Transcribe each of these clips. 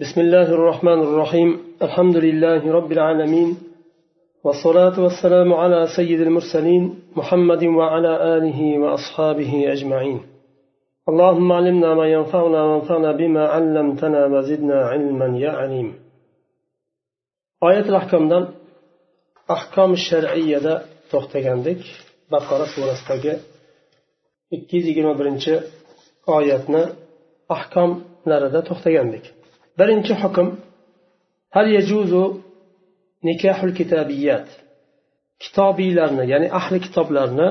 بسم الله الرحمن الرحيم. الحمد لله رب العالمين. والصلاة والسلام على سيد المرسلين محمد وعلى آله وأصحابه أجمعين. اللهم علمنا ما ينفعنا وانفعنا بما علمتنا وزدنا علما يا عليم. آية الأحكام أحكام الشرعية دا to'xtagandik. Baqara surasidagi ikki yuz yigirma birinchi oyatni ahkomlarida to'xtagandik. Birinchi hukm hal yajuzu nikahul kitabiyat kitobiylarni ya'ni ahli kitoblarni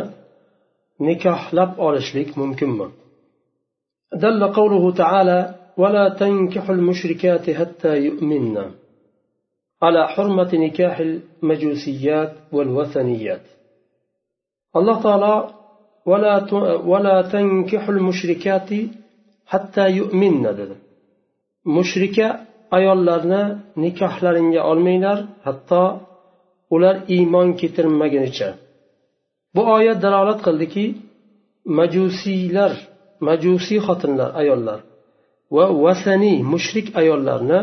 دل قوله تعالى ولا تنكحوا المشركات حتى يؤمنن على حرمة نكاح المجوسيات والوثنيات. الله تعالى ولا ولا تنكحوا المشركات حتى يؤمنن mushrika ayollarni nikohlaringga olmanglar hatto ular iymon keltirmagunicha bu oyat dalolat qildiki majusiylar majusiy xotinlar ayollar va vasaniy mushrik ayollarni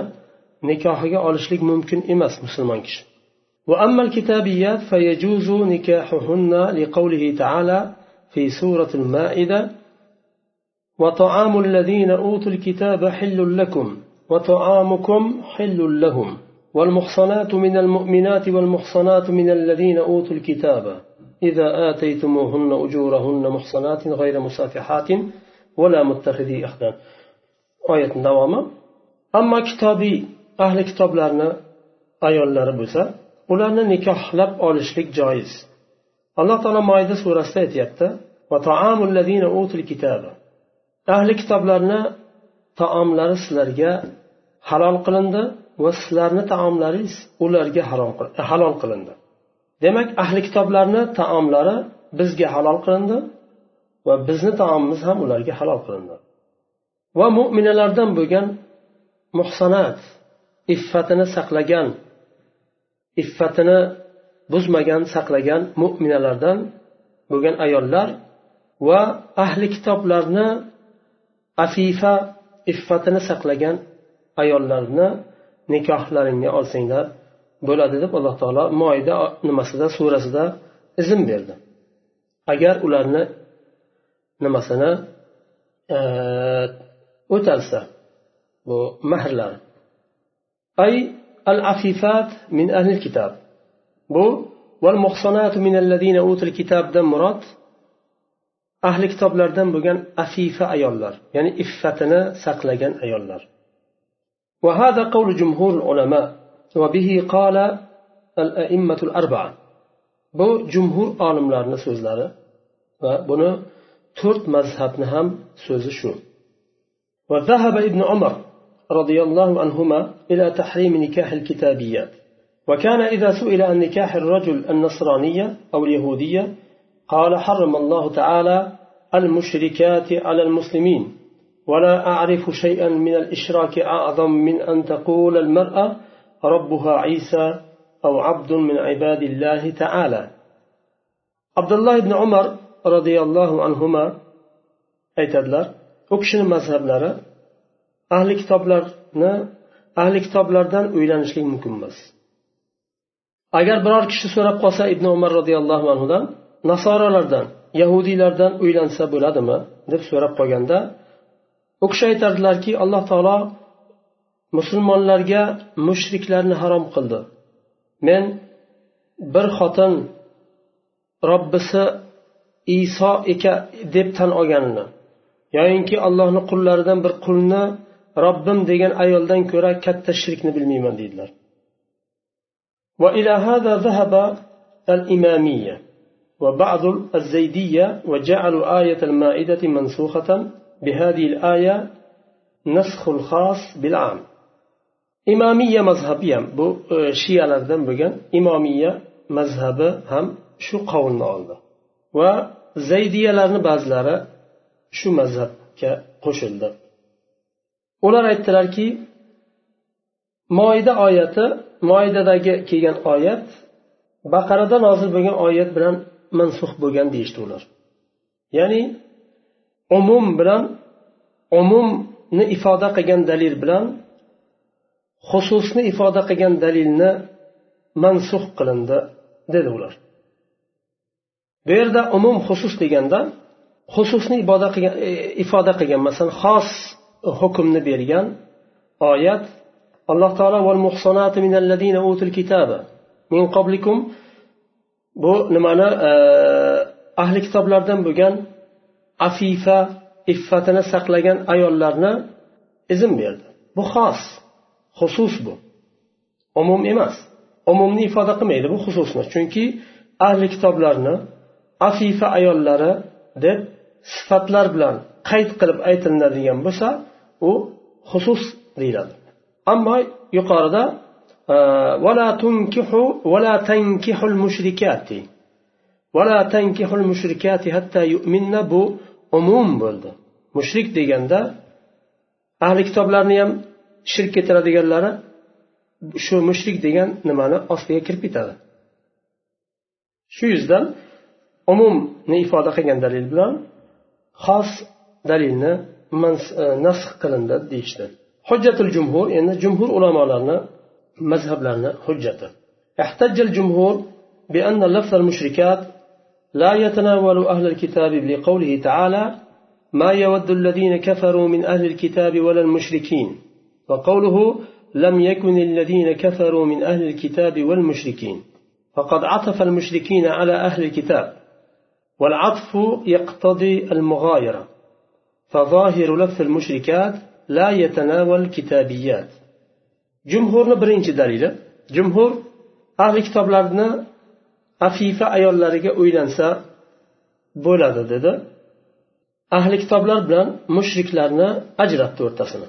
nikohiga olishlik mumkin emas musulmon kishi وأما الكتابيات فيجوز نكاحهن لقوله تعالى في سورة المائدة وطعام الذين أوتوا الكتاب حل لكم وطعامكم حل لهم والمحصنات من المؤمنات والمحصنات من الذين أوتوا الكتاب إذا آتيتموهن أجورهن محصنات غير مسافحات ولا متخذي أخدان آية دواما أما كتابي أهل كتاب لنا ayollari bo'lsa ularni nikohlab olishlik joiz alloh taolo moyda surasida aytyapti Ahli kitoblarni taomlari sizlarga halol qilindi va sizlarni taomlaringiz ularga e, halol qilindi. Demak ahli kitoblarni taomlari bizga halol qilindi va bizni taomimiz ham ularga halol qilindi. Va mo'minalardan bo'lgan muhsanat iffatini saqlagan iffatini buzmagan saqlagan mo'minalardan bo'lgan ayollar va ahli kitoblarni afifa iffatini saqlagan ayollarni nikohlaringga olsanglar bo'ladi deb alloh taolo moida nimasida surasida izn berdi. Agar ularni nimasini e, o'talsa bu mahrlar. Ay al afifat min ahli kitob bu val muhsonatu min alladina utul kitobdan murod ahli kitoblardan bo'lgan afifa ayollar ya'ni iffatini saqlagan ayollar وهذا قول جمهور العلماء وبه قال الأئمة الأربعة bu jumhur olimlarni so'zlari va buni to'rt mazhabni ham so'zi shu وذهب ابن عمر رضي الله عنهما إلى تحريم نكاح الكتابيات وكان إذا سئل عن نكاح الرجل النصرانية أو اليهودية قال حرم الله تعالى المشركات على المسلمين ولا أعرف شيئا من الإشراك أعظم من أن تقول المرأة ربها عيسى أو عبد من عباد الله تعالى عبد الله بن عمر رضي الله عنهما aytadilar u kishini mazhablari ahli kitoblarni ahli kitoblardan uylanishlik mumkin emas agar biror kishi so'rab qolsa ibn umar roziyallohu anhudan nasoralardan yahudiylardan uylansa bo'ladimi deb so'rab qolganda u kishi aytardilarki alloh taolo musulmonlarga mushriklarni harom qildi men bir xotin robbisi iso ekan deb tan olganini yoyinki allohni qullaridan bir qulni robbim degan ayoldan ko'ra katta shirkni bilmayman deydilar وإلى هذا ذهب الإمامية وبعض الزيدية وجعلوا آية المائدة منسوخة بهذه الآية نسخ الخاص بالعام إمامية مذهبية بو شيعة لردن بگن إمامية مذهبي هم شو قولنا oldi va zaydiyalarni ba'zilari shu mazhabga qo'shildi ular aytdilarki moyda oyati moydadagi kelgan oyat baqarada nozil bo'lgan oyat bilan mansuh bo'lgan deyishdi ular. Ya'ni umum bilan umumni ifoda qilgan dalil bilan xususni ifoda qilgan dalilni mansuh qilindi dedi ular. Bu yerda umum xusus deganda xususni iboda qilgan e, ifoda qilgan masalan xos hukmni bergan oyat alloh taolo min qablikum bu nimani ahli kitoblardan bo'lgan afifa iffatini saqlagan ayollarni izn berdi. Bu xos xusus bu. Umum emas. Umumni ifoda qilmaydi bu xususni. Chunki ahli kitoblarni afifa ayollari deb sifatlar bilan qayd qilib aytilinadigan bo'lsa u xusus deyiladi. Ammo yuqorida ولا تنكحوا ولا تنكحوا المشركات ولا تنكحوا المشركات حتى يؤمن bu umum bo'ldi mushrik deganda ahli kitoblarni ham shirk keltiradiganlari shu mushrik degan nimani ostiga kirib ketadi shu yuzdan umumni ifoda qilgan dalil bilan xos dalilni nasx qilindi deyishdi hujjatul jumhur endi jumhur ulamolarni mazhablarni hujjati احتج الجمهور بأن لفظ المشركات لا يتناول أهل الكتاب لقوله تعالى ما يود الذين كفروا من أهل الكتاب ولا المشركين وقوله لم يكن الذين كفروا من أهل الكتاب والمشركين فقد عطف المشركين على أهل الكتاب والعطف يقتضي المغايرة. فظاهر لفظ المشركات لا يتناول الكتابيات. Jumhurni birinchi dalili. Jumhur ahli kitoblarni afifa ayollariga uylansa bo'ladi dedi. Ahli kitoblar bilan mushriklarni ajratdi o'rtasini.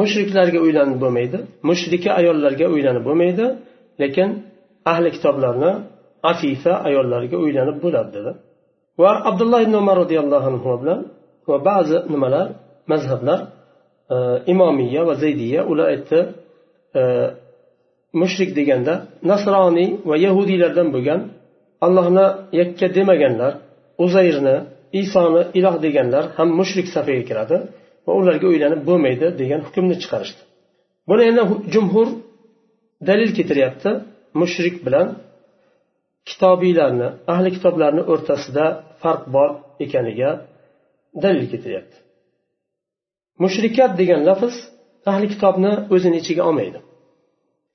Mushriklarga uylanib bo'lmaydi mushrika ayollarga uylanib bo'lmaydi lekin ahli kitoblarni afifa ayollariga uylanib bo'ladi dedi. Va abdulloh ibn umar roziyallohu anhu bilan va ba'zi nimalar mazhablar e, imomiya va zaydiya ular aytdi mushrik deganda nasroniy va yahudiylardan bo'lgan allohni yakka demaganlar uzayrni isoni iloh deganlar ham mushrik safiga kiradi va ularga uylanib bo'lmaydi degan hukmni chiqarishdi. Buni endi jumhur dalil keltiryapti. Mushrik bilan kitobiylarni ahli kitoblarni o'rtasida farq bor ekaniga dalil keltiryapti. Mushrikat degan lafz ahli kitobni o'zini ichiga olmaydi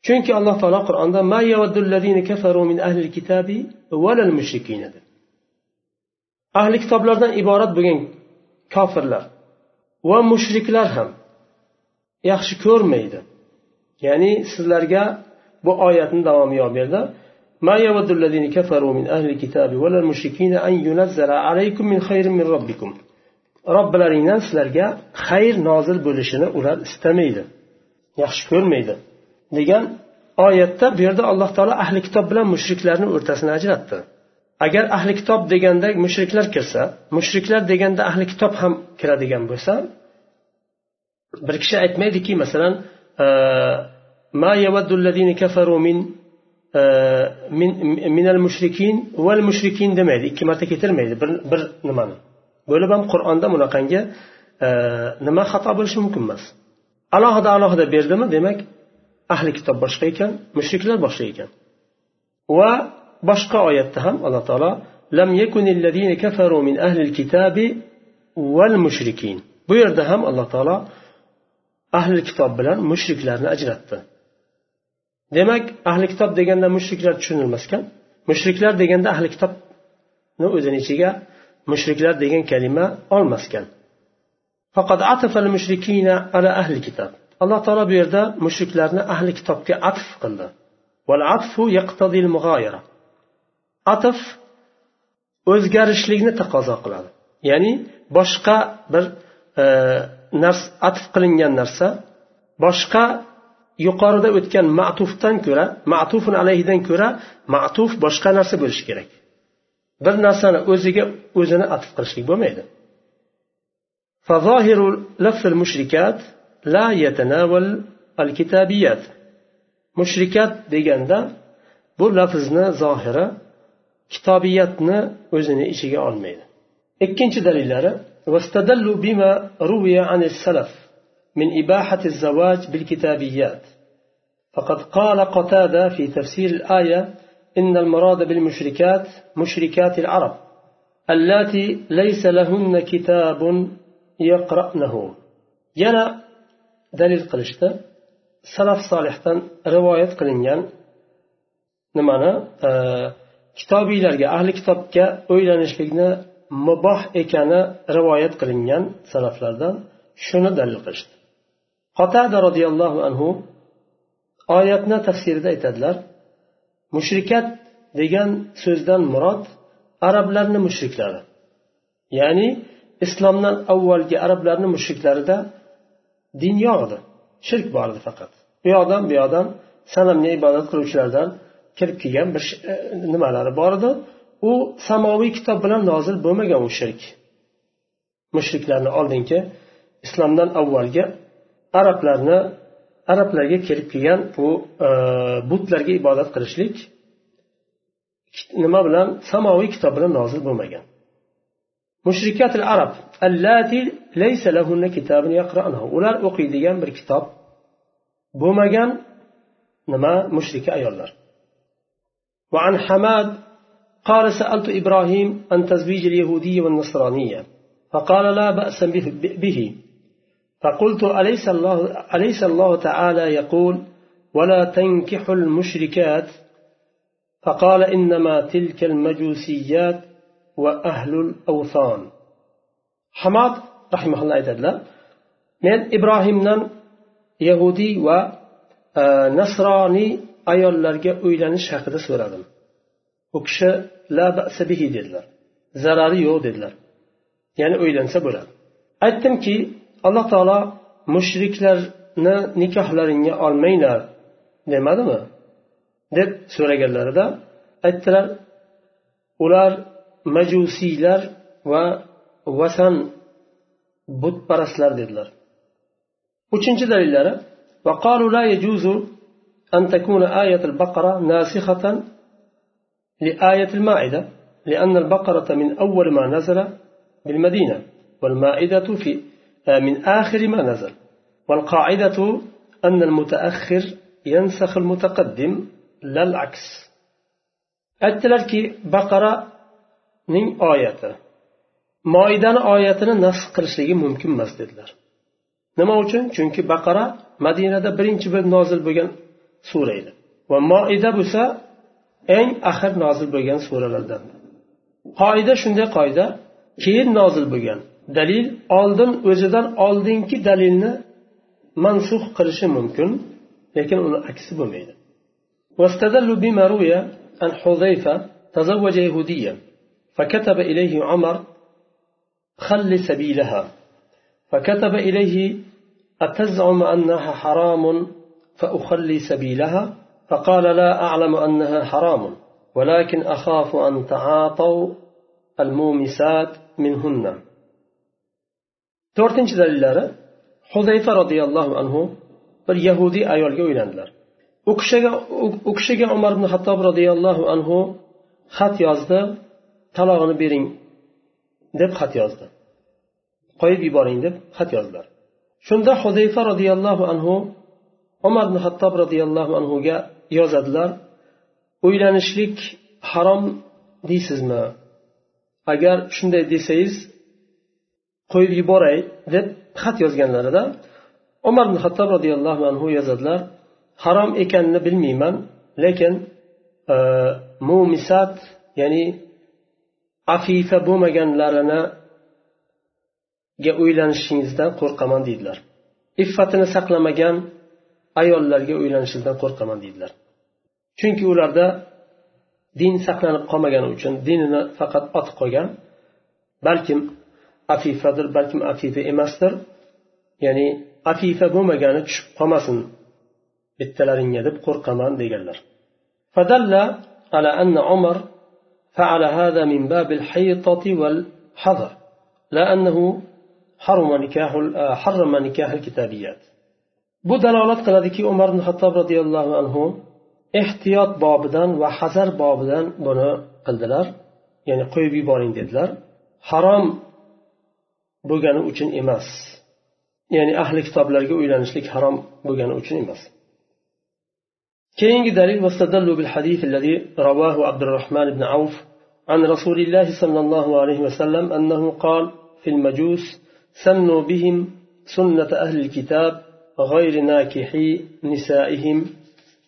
chunki alloh taolo qur'onda ahli kitoblardan iborat bo'lgan kofirlar va mushriklar ham yaxshi ko'rmaydi ya'ni sizlarga bu oyatni davomi yo'l berdi ما يود الذين كفروا من أهل الكتاب ولا المشركين أن ينزل عليكم من خير من ربكم robblaringdan sizlarga xayr nozil bo'lishini ular istamaydi yaxshi ko'rmaydi degan oyatda bu yerda alloh taolo ahli kitob bilan mushriklarni o'rtasini ajratdi agar ahli kitob deganda mushriklar kirsa mushriklar deganda ahli kitob ham kiradigan bo'lsa bir kishi aytmaydiki masalan ما يود الذين كفروا من من من المشركين والمشركين demaydi ikki marta keltirmaydi bir bir nimani Bo'lib ham qur'onda bunaqangi e, nima xato bo'lishi mumkin emas. Alohida alohida berdimi? Demak ahli kitob boshqa ekan mushriklar boshqa ekan. Va boshqa oyatda ham alloh taolo lam yakunilladina kafaru min ahli kitabi val mushrikin. Bu yerda ham alloh taolo ahli kitob bilan mushriklarni ajratdi. Demak ahli kitob deganda mushriklar tushunilmas ekan mushriklar deganda ahli kitobni o'zini ichiga mushriklar degan kalima olmas faqat atafal mushrikina ala ahli kitob alloh taolo bu yerda mushriklarni ahli kitobga atf qildi. Atf o'zgarishlikni taqozo qiladi. Ya'ni boshqa bir e, narsa atf qilingan narsa boshqa yuqorida o'tgan ma'tufdan ko'ra ma'tufun alayhidan ko'ra ma'tuf boshqa narsa bo'lishi kerak. bir narsani o'ziga o'zini atf qilishlik bo'lmaydi فظاهر لفظ المشركات لا يتناول الكتابيات mushrikat deganda bu lafzni zohiri kitobiyatni o'zini ichiga olmaydi ikkinchi dalillari واستدلوا بما روي عن السلف من إباحة الزواج بالكتابيات فقد قال قتادة في تفسير الآية إن المراد بالمشركات مشركات العرب اللاتي ليس لهن كتاب يقرأنه. ينا دليل قلشت سلف صالحا رواية قلنيا نمانا آه، كتابي لرجع أهل كتابك أولا نشلقنا مباح إكانا رواية قلنيا سلف لردان شنو دليل قلشت؟ قتادة رضي الله عنه آياتنا تفسير دا إتدلر. Mushrikat degan so'zdan murod arablarni mushriklari ya'ni islomdan avvalgi arablarni mushriklarida din yo'q edi shirk bor edi faqat. U yoqdan bu yoqdan sanamga ibodat qiluvchilardan kirib kelgan bir e, nimalari bor edi. U samoviy kitob bilan nozil bo'lmagan u shirk. Mushriklarni oldingi islomdan avvalgi arablarni arablarga kelib kelgan bu butlarga ibodat qilishlik nima bilan samoviy kitob bilan nozil bo'lmagan mushrikat arab allati laysa lahunna kitabun yaqra'nahu ular o'qiydigan bir kitob bo'lmagan nima mushrika ayollar وعن حماد قال سألت إبراهيم عن تزويج اليهودية والنصرانية فقال لا بأس به فقلت أليس الله أليس الله تعالى يقول ولا تنكح المشركات؟ فقال إنما تلك المجوسيات وأهل الأوثان. حماد رحمه الله تعالى من إبراهيم يهودي و nasroniy ayollarga uylanish haqida لا بأس به ديدلر dedilar zarari yo'q dedilar ya'ni uylansa bo'ladi aytdimki alloh taolo mushriklarni nikohlaringga olmanglar demadimi deb so'raganlarida aytdilar ular majusiylar va vasan butparastlar dedilar uchinchi dalillari وقالوا لا يجوز أن تكون آية البقرة ناسخة لآية المائدة لأن البقرة من أول ما نزل بالمدينة والمائدة في من آخر ما نزل والقاعدة أن المتأخر ينسخ المتقدم لا العكس aytdilarki baqaraning oyati moidani oyatini nasx qilishligi mumkin emas dedilar nima uchun chunki baqara madinada birinchi bo'lib nozil bo'lgan sura edi va moida bo'lsa eng axir nozil bo'lgan suralardan qoida shunday qoida keyin nozil bo'lgan dalil oldin o'zidan oldingi dalilni mansux qilishi mumkin lekin uni aksi bo'lmaydi. واستدلوا بما روي عن حذيفة تزوج يهوديا فكتب إليه عمر خل سبيلها فكتب إليه أتزعم أنها حرام فأخلي سبيلها فقال لا أعلم أنها حرام ولكن أخاف أن تعاطوا المومسات منهن to'rtinchi dalillari huzayfa roziyallohu anhu bir yahudiy ayolga uylandilar. U kishiga u kishiga umar ibn hattob roziyallohu anhu xat yozdi talog'ini bering deb xat yozdi. Qo'yib yuboring deb xat yozdilar. Shunda huzayfa roziyallohu anhu umar ibn hattob roziyallohu anhuga yozadilar uylanishlik harom deysizmi? Agar shunday desangiz qo'yib yuboray deb xat yozganlarida umar ibn hattob roziyallohu anhu yozadilar harom ekanini bilmayman lekin e, mumisat ya'ni afifa bo'lmaganlarini ga uylanishingizdan qo'rqaman deydilar. Iffatini saqlamagan ayollarga uylanishingizdan qo'rqaman deydilar. Chunki ularda din saqlanib qolmagani uchun dinini faqat otib qolgan balkim afifadir balkim afifa emasdir ya'ni afifa bo'lmagani tushib qolmasin bittalaringga deb qo'rqaman deganlar فدل على أن عمر فعل هذا من باب الحيطة والحذر لا أنه حرم نكاح حرم نكاح الكتابيات bu dalolat qiladiki umar ibn hattob roziyallohu anhu ehtiyot bobidan va hazar bobidan buni qildilar ya'ni qo'yib yuboring dedilar harom bo'lgani uchun emas. Ya'ni ahli kitoblarga uylanishlik harom bo'lgani uchun emas. كينج دليل واستدلوا بالحديث الذي رواه عبد الرحمن بن عوف عن رسول الله صلى الله عليه وسلم أنه قال في المجوس سنوا بهم سنة أهل الكتاب غير ناكحي نسائهم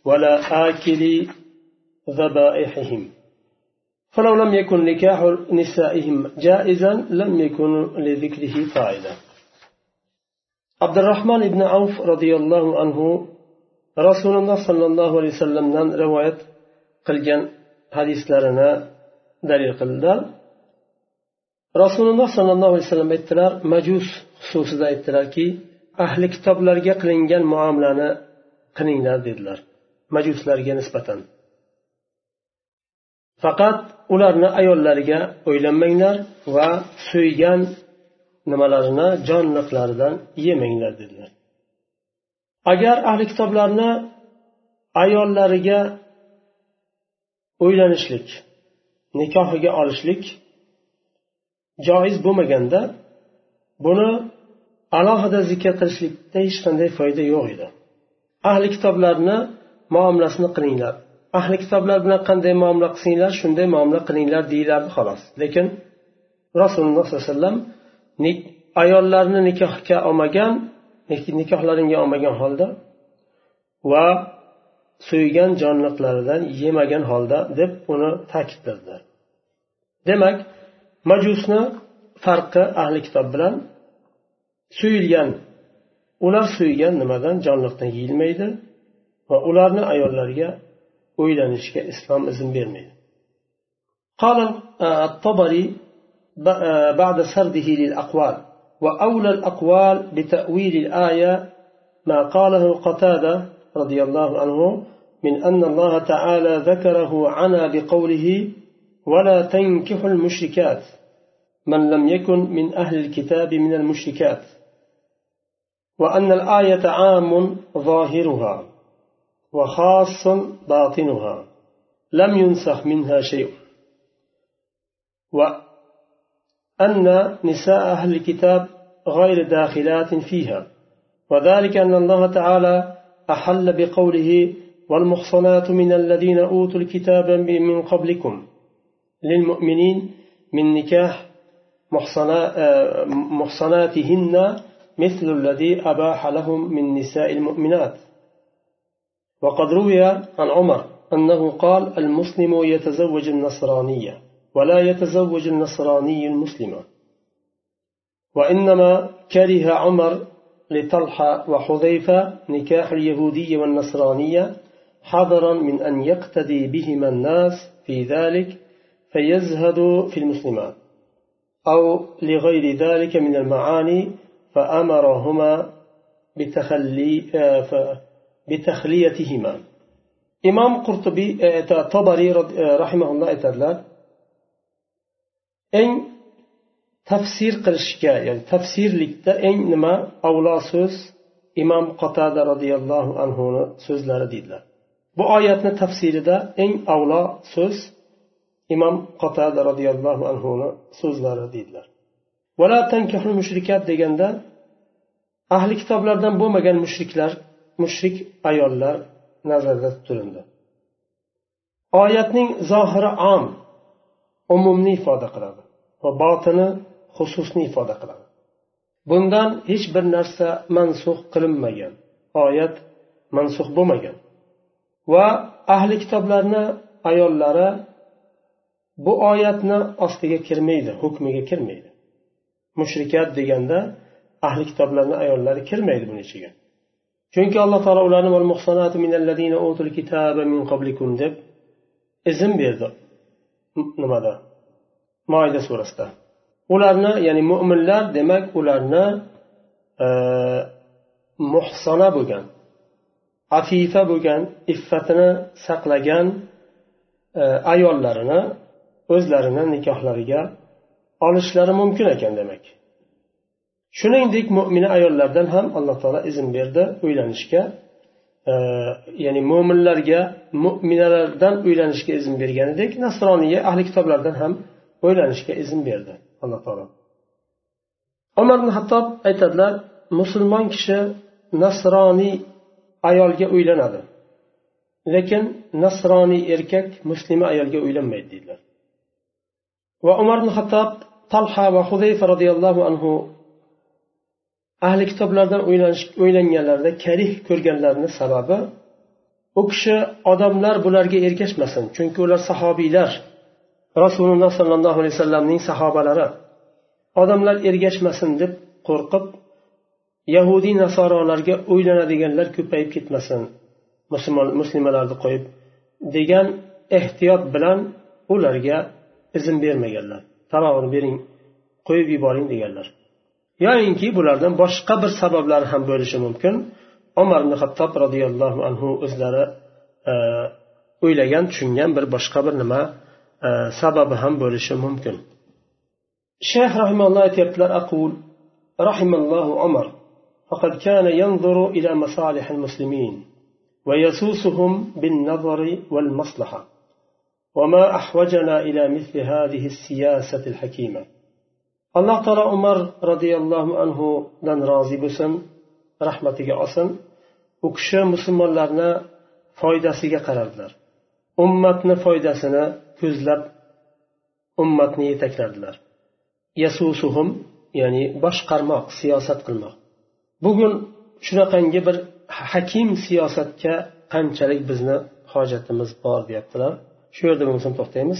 ولا آكل ذبائحهم فلو لم يكن نكاح نسائهم جائزا لم يكن لذكره فائدة عبد الرحمن بن عوف رضي الله عنه رسول الله صلى الله عليه وسلم رواية قلجان حديثلرنا دليل قلدار rasululloh sollallohu alayhi vasallam aytdilar majus xususida aytdilarki ahli kitoblarga qilingan muomalani qilinglar dedilar majuslarga nisbatan faqat ularni ayollariga o'ylanmanglar va so'ygan nimalarini jonliqlaridan yemanglar dedilar. Agar ahli kitoblarni ayollariga o'ylanishlik nikohiga olishlik joiz bo'lmaganda buni alohida zikr qilishlikda hech qanday foyda yo'q edi. Ahli kitoblarni muomalasini qilinglar. Ahli kitoblar bilan qanday muomala qilsanglar shunday muomala qilinglar deyilardi xolos. Lekin rasululloh sollallohu alayhi vasallam ayollarni nikohga olmagan nikohlaringga olmagan holda va so'ygan jonliqlaridan yemagan holda deb uni ta'kidladilar demak majusni farqi ahli kitob bilan suyilgan ular suygan nimadan jonliqdan yeyilmaydi va ularni ayollarga o'ylanishga islom izn bermaydi. قال الطبري بعد سرده للأقوال وأولى الأقوال بتأويل الآية ما قاله قتادة رضي الله عنه من أن الله تعالى ذكره عنا بقوله ولا تنكح المشركات من لم يكن من أهل الكتاب من المشركات وأن الآية عام ظاهرها وخاص باطنها لم ينسخ منها شيء. وأن نساء أهل الكتاب غير داخلات فيها. وذلك أن الله تعالى أحل بقوله والمحصنات من الذين أوتوا الكتاب من قبلكم للمؤمنين من نكاح محصناتهن مثل الذي أباح لهم من نساء المؤمنات. وقد روي عن عمر أنه قال المسلم يتزوج النصرانية ولا يتزوج النصراني المسلمة وإنما كره عمر لطلحة وحذيفة نكاح اليهودية والنصرانية حذرا من أن يقتدي بهما الناس في ذلك فيزهدوا في المسلمات. أو لغير ذلك من المعاني فأمرهما بتخلي بتخليتهما إمام قرطبي طبري رحمه الله aytadilar eng tafsir qilishga ya'ni tafsirlikda eng nima avlo so'z imom qotada roziyallohu anhuni so'zlari deydilar bu oyatni tafsirida eng avlo so'z imom qotada roziyallohu anhuni so'zlari deydilar vala tankahul mushrikat deganda ahli kitoblardan bo'lmagan mushriklar mushrik ayollar nazarda tutilindi. Oyatning zohiri om umumni ifoda qiladi va botini xususni ifoda qiladi. Bundan hech bir narsa mansux qilinmagan. Oyat mansux bo'lmagan. Va ahli kitoblarni ayollari bu oyatni ostiga kirmaydi hukmiga kirmaydi. Mushrikat deganda ahli kitoblarni ayollari kirmaydi buni ichiga. Chunki alloh taolo ularni deb izn berdi. Nimada? Moida surasida. Ularni ya'ni mo'minlar demak ularni e, muhsona bo'lgan afifa bo'lgan iffatini saqlagan e, ayollarini o'zlarini nikohlariga olishlari mumkin ekan demak. Shuningdek mo'mina ayollardan ham alloh taolo izn berdi uylanishga. Ya'ni mo'minlarga mo'minalardan uylanishga izn berganidek nasroniya ahli kitoblardan ham uylanishga izn berdi alloh taolo. Umar ibn hattob aytadilar musulmon kishi nasroniy ayolga uylanadi lekin nasroniy erkak muslima ayolga uylanmaydi deydilar. Va umar ibn hattob talha va hudayfa roziyallohu anhu ahli kitoblardan o'ylanganlarida karih ko'rganlarini sababi u kishi odamlar bularga ergashmasin chunki ular sahobiylar. Rasululloh sollallohu alayhi vasallamning sahobalari odamlar ergashmasin deb qo'rqib yahudiy nasorolarga uylanadiganlar ko'payib ketmasin muslimalarni qo'yib degan ehtiyot bilan ularga izn bermaganlar. Talog'ini bering qo'yib yuboring deganlar. yoyinki bulardan boshqa bir sabablar ham bo'lishi mumkin umar ibn hattob roziyallohu anhu o'zlari e, o'ylagan tushungan bir boshqa bir nima e, sababi ham bo'lishi mumkin shayx rahimalloh aytyaptilar aqul rahimallohu umar فقد كان ينظر إلى مصالح المسلمين ويسوسهم بالنظر والمصلحة وما أحوجنا إلى مثل هذه السياسة الحكيمة alloh taolo umar roziyallohu anhudan rozi bo'lsin rahmatiga olsin. U kishi musulmonlarni foydasiga qaradilar ummatni foydasini ko'zlab ummatni yetaklardilar yasusuhum ya'ni boshqarmoq siyosat qilmoq. Bugun shunaqangi bir hakim siyosatga qanchalik bizni hojatimiz bor deyaptilar. Shu yerda bo'lmasam to'xtaymiz.